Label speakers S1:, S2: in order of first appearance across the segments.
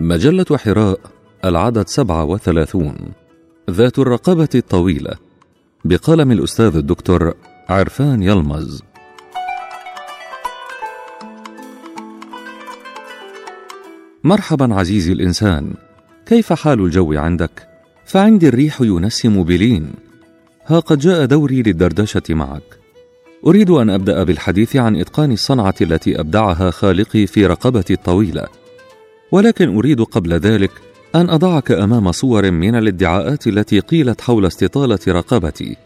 S1: مجلة حراء العدد سبعة وثلاثون. ذات الرقبة الطويلة. بقلم الأستاذ الدكتور عرفان يلمز. مرحبا عزيزي الإنسان. كيف حال الجو عندك؟ فعندي الريح ينسم بلين. ها قد جاء دوري للدردشة معك. أريد أن أبدأ بالحديث عن إتقان الصنعة التي أبدعها خالقي في رقبتي الطويلة. ولكن أريد قبل ذلك أن أضعك أمام صور من الادعاءات التي قيلت حول استطالة رقبتي.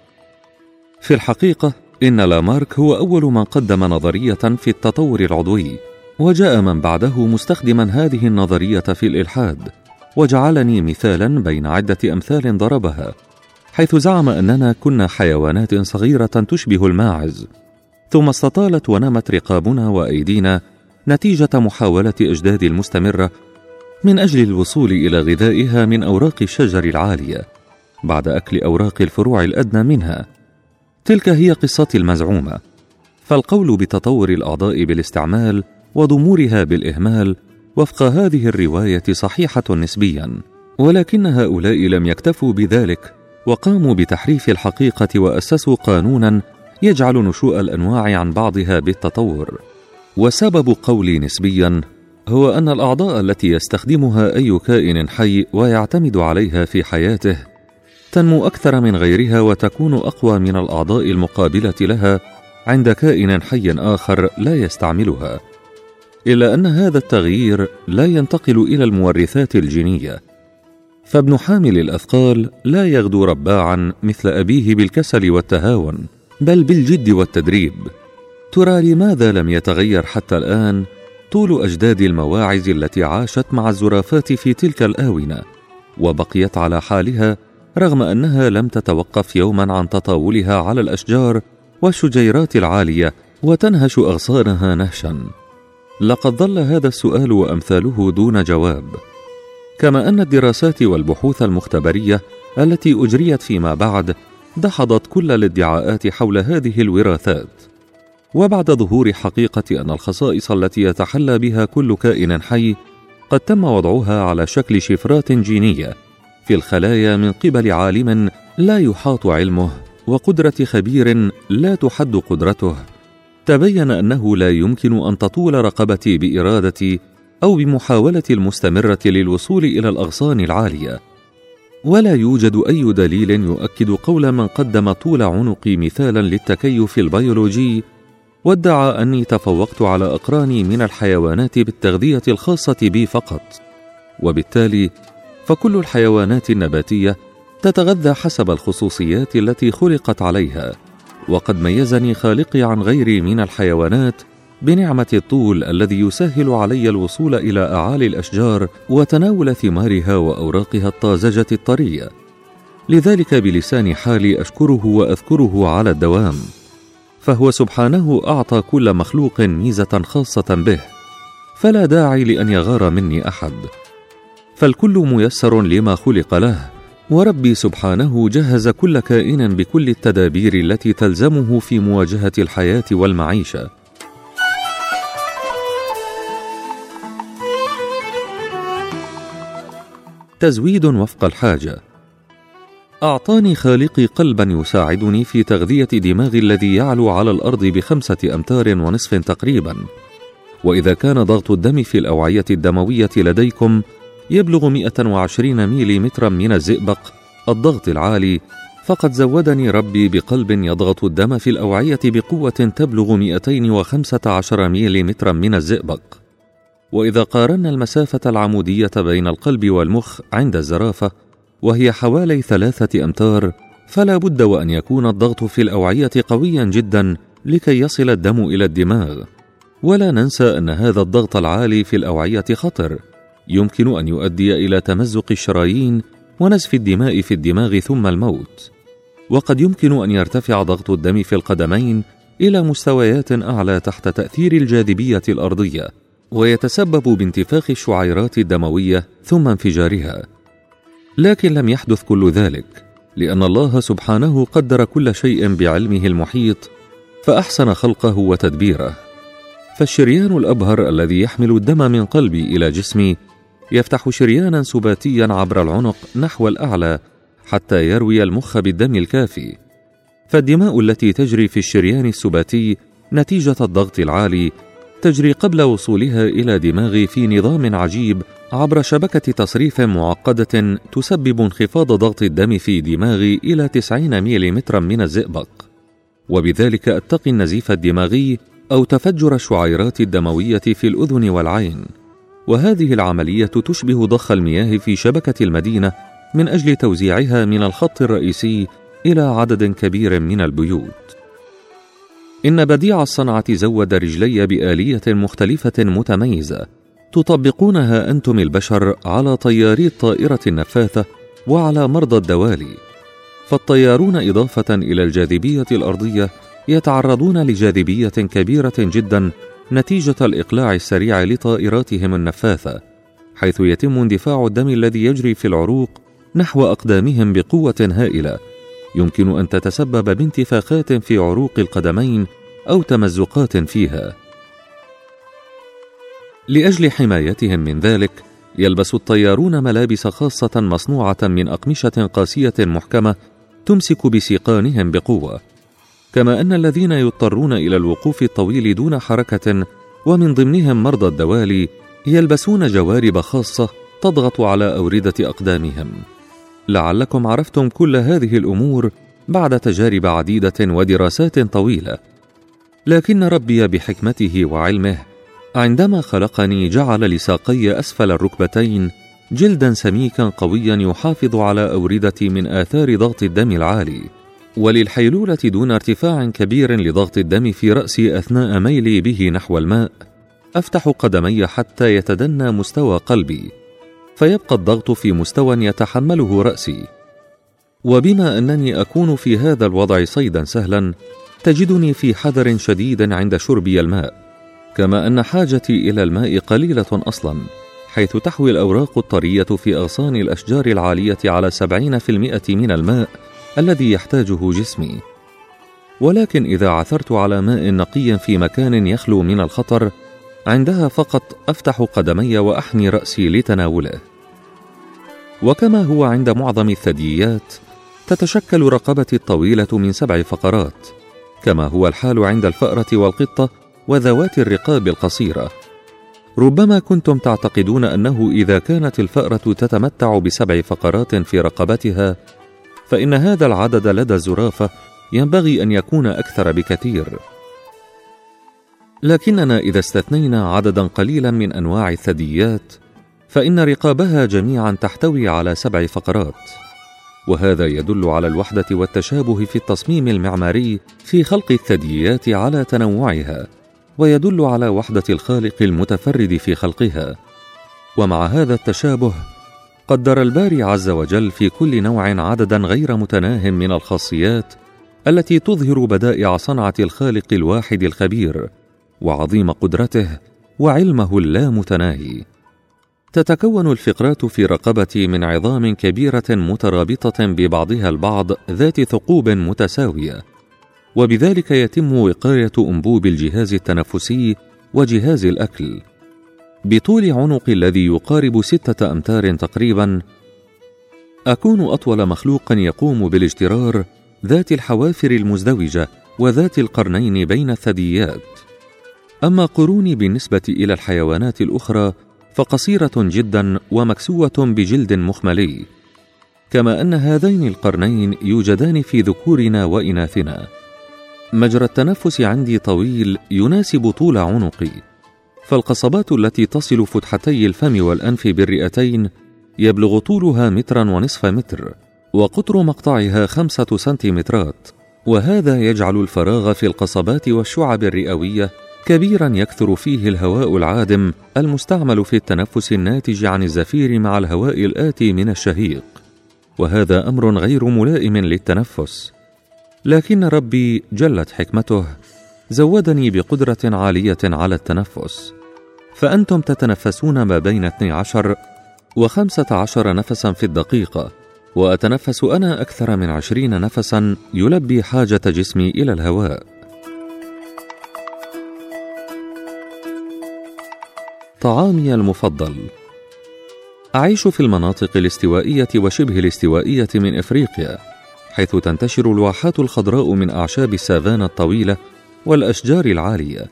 S1: في الحقيقة إن لامارك هو أول من قدم نظرية في التطور العضوي وجاء من بعده مستخدما هذه النظرية في الإلحاد وجعلني مثالا بين عدة أمثال ضربها حيث زعم أننا كنا حيوانات صغيرة تشبه الماعز. ثم استطالت ونمت رقابنا وأيدينا نتيجة محاولة إجداد المستمرة من أجل الوصول إلى غذائها من أوراق الشجر العالية بعد أكل أوراق الفروع الأدنى منها. تلك هي قصتي المزعومة. فالقول بتطور الأعضاء بالاستعمال وضمورها بالإهمال وفق هذه الرواية صحيحة نسبيا. ولكن هؤلاء لم يكتفوا بذلك وقاموا بتحريف الحقيقة وأسسوا قانونا يجعل نشوء الأنواع عن بعضها بالتطور. وسبب قولي نسبيا هو أن الأعضاء التي يستخدمها أي كائن حي ويعتمد عليها في حياته تنمو أكثر من غيرها وتكون أقوى من الأعضاء المقابلة لها عند كائن حي آخر لا يستعملها. إلا أن هذا التغيير لا ينتقل إلى المورثات الجينية. فابن حامل الأثقال لا يغدو رباعا مثل أبيه بالكسل والتهاون بل بالجد والتدريب. ترى لماذا لم يتغير حتى الآن طول أجداد المواعظ التي عاشت مع الزرافات في تلك الآونة وبقيت على حالها رغم أنها لم تتوقف يوما عن تطاولها على الأشجار والشجيرات العالية وتنهش أغصانها نهشا. لقد ظل هذا السؤال وأمثاله دون جواب. كما أن الدراسات والبحوث المختبرية التي أجريت فيما بعد دحضت كل الادعاءات حول هذه الوراثات. وبعد ظهور حقيقة أن الخصائص التي يتحلى بها كل كائن حي قد تم وضعها على شكل شفرات جينية في الخلايا من قبل عالم لا يحاط علمه وقدرة خبير لا تحد قدرته. تبين أنه لا يمكن أن تطول رقبتي بإرادتي أو بمحاولتي المستمرة للوصول إلى الأغصان العالية. ولا يوجد أي دليل يؤكد قول من قدم طول عنقي مثالا للتكيف البيولوجي وادعى أني تفوقت على أقراني من الحيوانات بالتغذية الخاصة بي فقط. وبالتالي فكل الحيوانات النباتية تتغذى حسب الخصوصيات التي خلقت عليها وقد ميزني خالقي عن غيري من الحيوانات بنعمة الطول الذي يسهل علي الوصول إلى أعالي الأشجار وتناول ثمارها وأوراقها الطازجة الطرية. لذلك بلسان حالي أشكره وأذكره على الدوام. فهو سبحانه أعطى كل مخلوق ميزة خاصة به. فلا داعي لأن يغار مني أحد. فالكل ميسر لما خلق له وربي سبحانه جهز كل كائن بكل التدابير التي تلزمه في مواجهة الحياة والمعيشة. تزويد وفق الحاجة. أعطاني خالقي قلبا يساعدني في تغذية دماغي الذي يعلو على الأرض بخمسة أمتار ونصف تقريبا. وإذا كان ضغط الدم في الأوعية الدموية لديكم يبلغ 120 ميليمترا من الزئبق الضغط العالي فقد زودني ربي بقلب يضغط الدم في الأوعية بقوة تبلغ 215 ميليمترا من الزئبق. وإذا قارنا المسافة العمودية بين القلب والمخ عند الزرافة وهي حوالي ثلاثة أمتار فلا بد وأن يكون الضغط في الأوعية قويا جدا لكي يصل الدم إلى الدماغ. ولا ننسى أن هذا الضغط العالي في الأوعية خطر. يمكن أن يؤدي إلى تمزق الشرايين ونزف الدماء في الدماغ ثم الموت. وقد يمكن أن يرتفع ضغط الدم في القدمين إلى مستويات أعلى تحت تأثير الجاذبية الأرضية ويتسبب بانتفاخ الشعيرات الدموية ثم انفجارها. لكن لم يحدث كل ذلك لأن الله سبحانه قدر كل شيء بعلمه المحيط فأحسن خلقه وتدبيره. فالشريان الأبهر الذي يحمل الدم من قلبي إلى جسمي يفتح شريانا سباتيا عبر العنق نحو الأعلى حتى يروي المخ بالدم الكافي. فالدماء التي تجري في الشريان السباتي نتيجة الضغط العالي تجري قبل وصولها إلى دماغ في نظام عجيب عبر شبكة تصريف معقدة تسبب انخفاض ضغط الدم في دماغي إلى 90 ملم من الزئبق. وبذلك أتقي النزيف الدماغي أو تفجر الشعيرات الدموية في الأذن والعين. وهذه العملية تشبه ضخ المياه في شبكة المدينة من أجل توزيعها من الخط الرئيسي إلى عدد كبير من البيوت. إن بديع الصنعة زود رجلي بآلية مختلفة متميزة تطبقونها أنتم البشر على طياري الطائرة النفاثة وعلى مرضى الدوالي. فالطيارون إضافة إلى الجاذبية الأرضية يتعرضون لجاذبية كبيرة جدا نتيجة الإقلاع السريع لطائراتهم النفاثة حيث يتم اندفاع الدم الذي يجري في العروق نحو أقدامهم بقوة هائلة. يمكن أن تتسبب بانتفاخات في عروق القدمين أو تمزقات فيها. لأجل حمايتهم من ذلك يلبس الطيارون ملابس خاصة مصنوعة من أقمشة قاسية محكمة تمسك بسيقانهم بقوة. كما أن الذين يضطرون إلى الوقوف الطويل دون حركة ومن ضمنهم مرضى الدوالي يلبسون جوارب خاصة تضغط على أوردة أقدامهم. لعلكم عرفتم كل هذه الأمور بعد تجارب عديدة ودراسات طويلة. لكن ربي بحكمته وعلمه عندما خلقني جعل لساقي أسفل الركبتين جلدا سميكا قويا يحافظ على أوردتي من آثار ضغط الدم العالي. وللحيلولة دون ارتفاع كبير لضغط الدم في رأسي أثناء ميلي به نحو الماء أفتح قدمي حتى يتدنى مستوى قلبي فيبقى الضغط في مستوى يتحمله رأسي. وبما أنني أكون في هذا الوضع صيدا سهلا تجدني في حذر شديد عند شربي الماء. كما أن حاجتي إلى الماء قليلة أصلا حيث تحوي الأوراق الطرية في أغصان الأشجار العالية على سبعين في المئة من الماء الذي يحتاجه جسمي. ولكن إذا عثرت على ماء نقي في مكان يخلو من الخطر عندها فقط أفتح قدمي وأحني رأسي لتناوله. وكما هو عند معظم الثدييات تتشكل رقبتي الطويلة من سبع فقرات كما هو الحال عند الفأرة والقطة وذوات الرقاب القصيرة. ربما كنتم تعتقدون أنه إذا كانت الفأرة تتمتع بسبع فقرات في رقبتها فإن هذا العدد لدى الزرافة ينبغي أن يكون أكثر بكثير. لكننا إذا استثنينا عددا قليلا من أنواع الثدييات فإن رقابها جميعا تحتوي على سبع فقرات. وهذا يدل على الوحدة والتشابه في التصميم المعماري في خلق الثدييات على تنوعها. ويدل على وحدة الخالق المتفرد في خلقها. ومع هذا التشابه قدر الباري عز وجل في كل نوع عددا غير متناه من الخاصيات التي تظهر بدائع صنعة الخالق الواحد الخبير وعظيم قدرته وعلمه اللامتناهي. تتكون الفقرات في رقبتي من عظام كبيرة مترابطة ببعضها البعض ذات ثقوب متساوية. وبذلك يتم وقاية أنبوب الجهاز التنفسي وجهاز الأكل. بطول عنق الذي يقارب ستة أمتار تقريبا أكون أطول مخلوق يقوم بالاجترار ذات الحوافر المزدوجة وذات القرنين بين الثدييات. أما قروني بالنسبة إلى الحيوانات الأخرى فقصيرة جدا ومكسوة بجلد مخملي. كما أن هذين القرنين يوجدان في ذكورنا وإناثنا. مجرى التنفس عندي طويل يناسب طول عنقي فالقصبات التي تصل فتحتي الفم والأنف بالرئتين يبلغ طولها مترا ونصف متر وقطر مقطعها خمسة سنتيمترات وهذا يجعل الفراغ في القصبات والشعب الرئوية كبيرا يكثر فيه الهواء العادم المستعمل في التنفس الناتج عن الزفير مع الهواء الآتي من الشهيق. وهذا أمر غير ملائم للتنفس. لكن ربي جلت حكمته زودني بقدرة عالية على التنفس. فأنتم تتنفسون ما بين 12 وخمسة عشر نفسا في الدقيقة وأتنفس أنا أكثر من عشرين نفسا يلبي حاجة جسمي إلى الهواء. طعامي المفضل. أعيش في المناطق الاستوائية وشبه الاستوائية من إفريقيا. حيث تنتشر الواحات الخضراء من أعشاب السافانا الطويلة والأشجار العالية.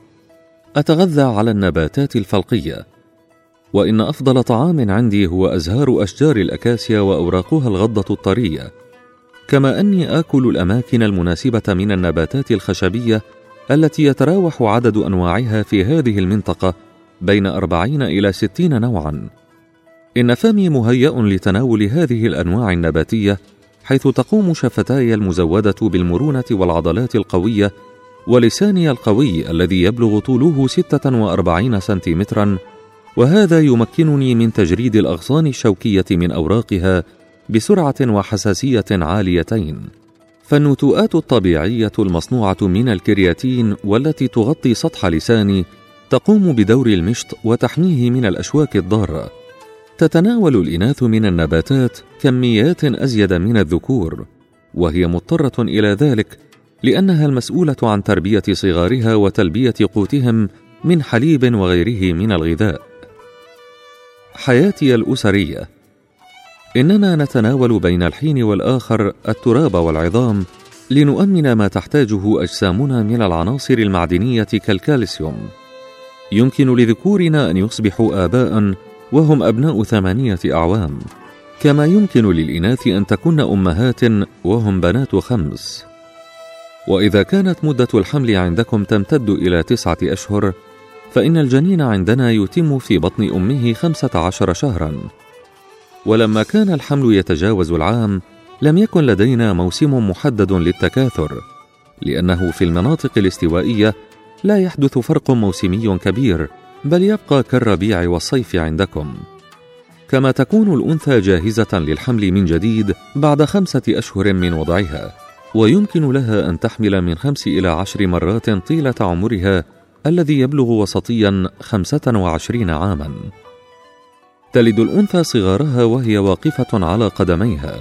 S1: أتغذى على النباتات الفلقية. وإن أفضل طعام عندي هو أزهار أشجار الأكاسيا وأوراقها الغضة الطرية. كما أني آكل الأماكن المناسبة من النباتات الخشبية التي يتراوح عدد أنواعها في هذه المنطقة بين أربعين إلى ستين نوعاً. إن فمي مهيأ لتناول هذه الأنواع النباتية حيث تقوم شفتاي المزودة بالمرونة والعضلات القوية ولساني القوي الذي يبلغ طوله 46 سنتيمترا وهذا يمكنني من تجريد الأغصان الشوكية من أوراقها بسرعة وحساسية عاليتين. فالنتوءات الطبيعية المصنوعة من الكرياتين والتي تغطي سطح لساني تقوم بدور المشط وتحميه من الأشواك الضارة. تتناول الإناث من النباتات كميات أزيد من الذكور وهي مضطرة إلى ذلك لأنها المسؤولة عن تربية صغارها وتلبية قوتهم من حليب وغيره من الغذاء. حياتي الأسرية. إننا نتناول بين الحين والآخر التراب والعظام لنؤمن ما تحتاجه أجسامنا من العناصر المعدنية كالكالسيوم. يمكن لذكورنا أن يصبحوا آباء وهم أبناء ثمانية أعوام. كما يمكن للإناث أن تكن أمهات وهم بنات خمس. وإذا كانت مدة الحمل عندكم تمتد إلى تسعة أشهر فإن الجنين عندنا يتم في بطن أمه خمسة عشر شهرا. ولما كان الحمل يتجاوز العام لم يكن لدينا موسم محدد للتكاثر لأنه في المناطق الاستوائية لا يحدث فرق موسمي كبير. بل يبقى كالربيع والصيف عندكم. كما تكون الأنثى جاهزة للحمل من جديد بعد خمسة أشهر من وضعها ويمكن لها أن تحمل من خمس إلى عشر مرات طيلة عمرها الذي يبلغ وسطيا خمسة وعشرين عاما. تلد الأنثى صغارها وهي واقفة على قدميها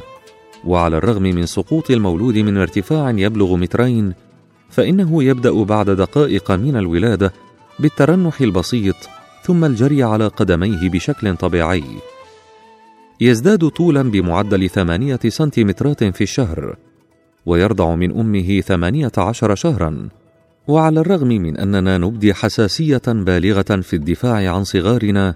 S1: وعلى الرغم من سقوط المولود من ارتفاع يبلغ مترين فإنه يبدأ بعد دقائق من الولادة بالترنح البسيط ثم الجري على قدميه بشكل طبيعي. يزداد طولا بمعدل ثمانية سنتيمترات في الشهر ويرضع من أمه ثمانية عشر شهرا. وعلى الرغم من أننا نبدي حساسية بالغة في الدفاع عن صغارنا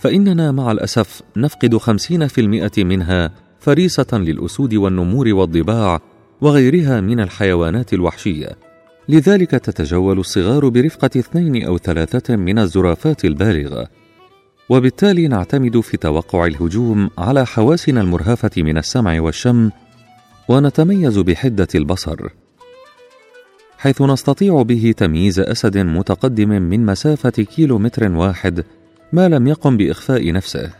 S1: فإننا مع الأسف نفقد خمسين في المئة منها فريسة للأسود والنمور والضباع وغيرها من الحيوانات الوحشية. لذلك تتجول الصغار برفقة اثنين أو ثلاثة من الزرافات البالغة. وبالتالي نعتمد في توقع الهجوم على حواسنا المرهفة من السمع والشم ونتميز بحدة البصر. حيث نستطيع به تمييز أسد متقدم من مسافة كيلو متر واحد ما لم يقم بإخفاء نفسه.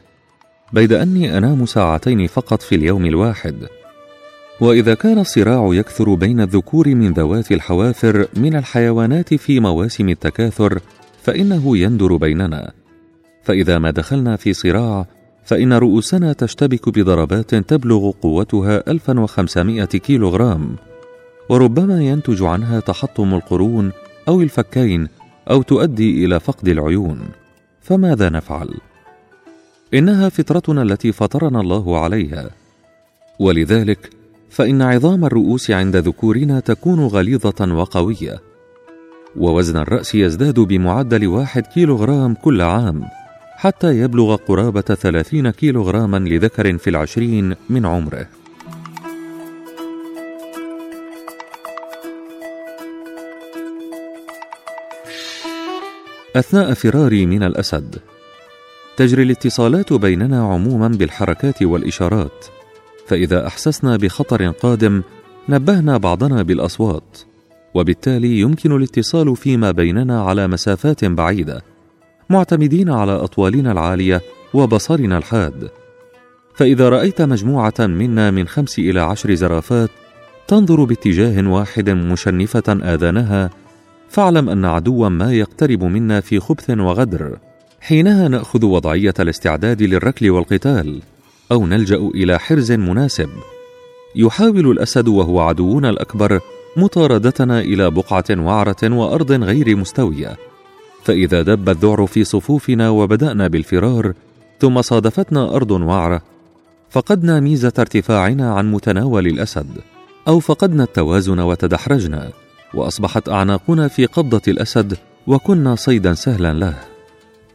S1: بيد أني أنام ساعتين فقط في اليوم الواحد. وإذا كان الصراع يكثر بين الذكور من ذوات الحوافر من الحيوانات في مواسم التكاثر فإنه يندر بيننا. فإذا ما دخلنا في صراع فإن رؤوسنا تشتبك بضربات تبلغ قوتها 1500 كيلوغرام. وربما ينتج عنها تحطم القرون أو الفكين أو تؤدي إلى فقد العيون. فماذا نفعل؟ إنها فطرتنا التي فطرنا الله عليها. ولذلك فإن عظام الرؤوس عند ذكورنا تكون غليظة وقوية ووزن الرأس يزداد بمعدل واحد كيلوغرام كل عام حتى يبلغ قرابة ثلاثين كيلوغراما لذكر في العشرين من عمره. أثناء فراري من الأسد تجري الاتصالات بيننا عموما بالحركات والإشارات. فإذا أحسسنا بخطر قادم نبهنا بعضنا بالأصوات وبالتالي يمكن الاتصال فيما بيننا على مسافات بعيدة معتمدين على أطوالنا العالية وبصرنا الحاد. فإذا رأيت مجموعة منا من خمس إلى عشر زرافات تنظر باتجاه واحد مشنفة آذانها فاعلم أن عدوا ما يقترب منا في خبث وغدر حينها نأخذ وضعية الاستعداد للركل والقتال. أو نلجأ إلى حرز مناسب. يحاول الأسد وهو عدونا الأكبر مطاردتنا إلى بقعة وعرة وأرض غير مستوية. فإذا دب الذعر في صفوفنا وبدأنا بالفرار ثم صادفتنا أرض وعرة فقدنا ميزة ارتفاعنا عن متناول الأسد أو فقدنا التوازن وتدحرجنا وأصبحت أعناقنا في قبضة الأسد وكنا صيدا سهلا له.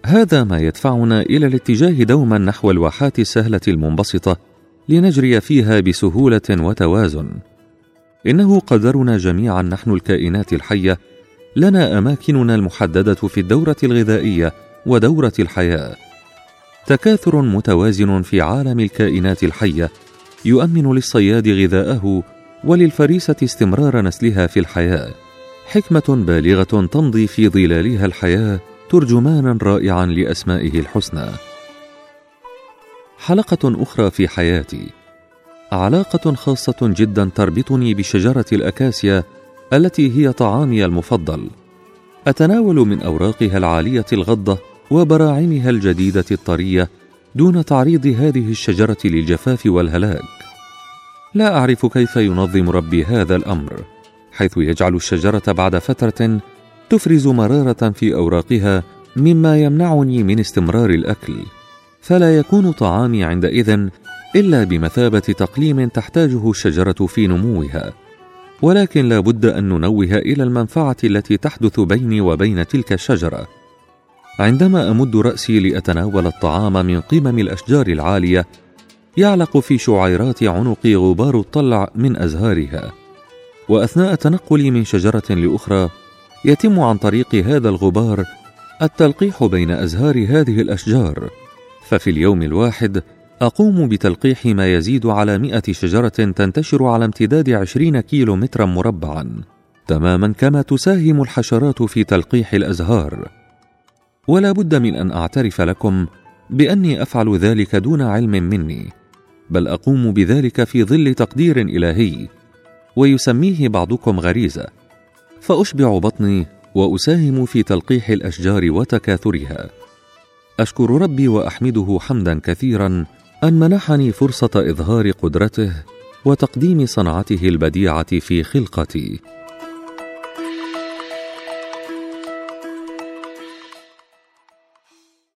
S1: هذا ما يدفعنا إلى الاتجاه دوما نحو الواحات السهلة المنبسطة لنجري فيها بسهولة وتوازن. إنه قدرنا جميعا نحن الكائنات الحية لنا أماكننا المحددة في الدورة الغذائية ودورة الحياة. تكاثر متوازن في عالم الكائنات الحية يؤمن للصياد غذاءه وللفريسة استمرار نسلها في الحياة. حكمة بالغة تمضي في ظلالها الحياة ترجمانا رائعا لأسمائه الحسنى. حلقة أخرى في حياتي. علاقة خاصة جدا تربطني بشجرة الأكاسيا التي هي طعامي المفضل. أتناول من أوراقها العالية الغضة وبراعمها الجديدة الطرية دون تعريض هذه الشجرة للجفاف والهلاك. لا أعرف كيف ينظم ربي هذا الأمر حيث يجعل الشجرة بعد فترة تفرز مرارة في أوراقها مما يمنعني من استمرار الأكل. فلا يكون طعامي عندئذ إلا بمثابة تقليم تحتاجه الشجرة في نموها. ولكن لا بد أن ننوه إلى المنفعة التي تحدث بيني وبين تلك الشجرة. عندما أمد رأسي لأتناول الطعام من قمم الأشجار العالية يعلق في شعيرات عنقي غبار الطلع من أزهارها. وأثناء تنقلي من شجرة لأخرى يتم عن طريق هذا الغبار التلقيح بين أزهار هذه الأشجار. ففي اليوم الواحد أقوم بتلقيح ما يزيد على مئة شجرة تنتشر على امتداد عشرين كيلو مترا مربعا. تماما كما تساهم الحشرات في تلقيح الأزهار. ولا بد من أن أعترف لكم بأني أفعل ذلك دون علم مني بل أقوم بذلك في ظل تقدير إلهي ويسميه بعضكم غريزة. فأشبع بطني وأساهم في تلقيح الأشجار وتكاثرها. أشكر ربي وأحمده حمدا كثيرا أن منحني فرصة إظهار قدرته وتقديم صنعته البديعة في خلقتي.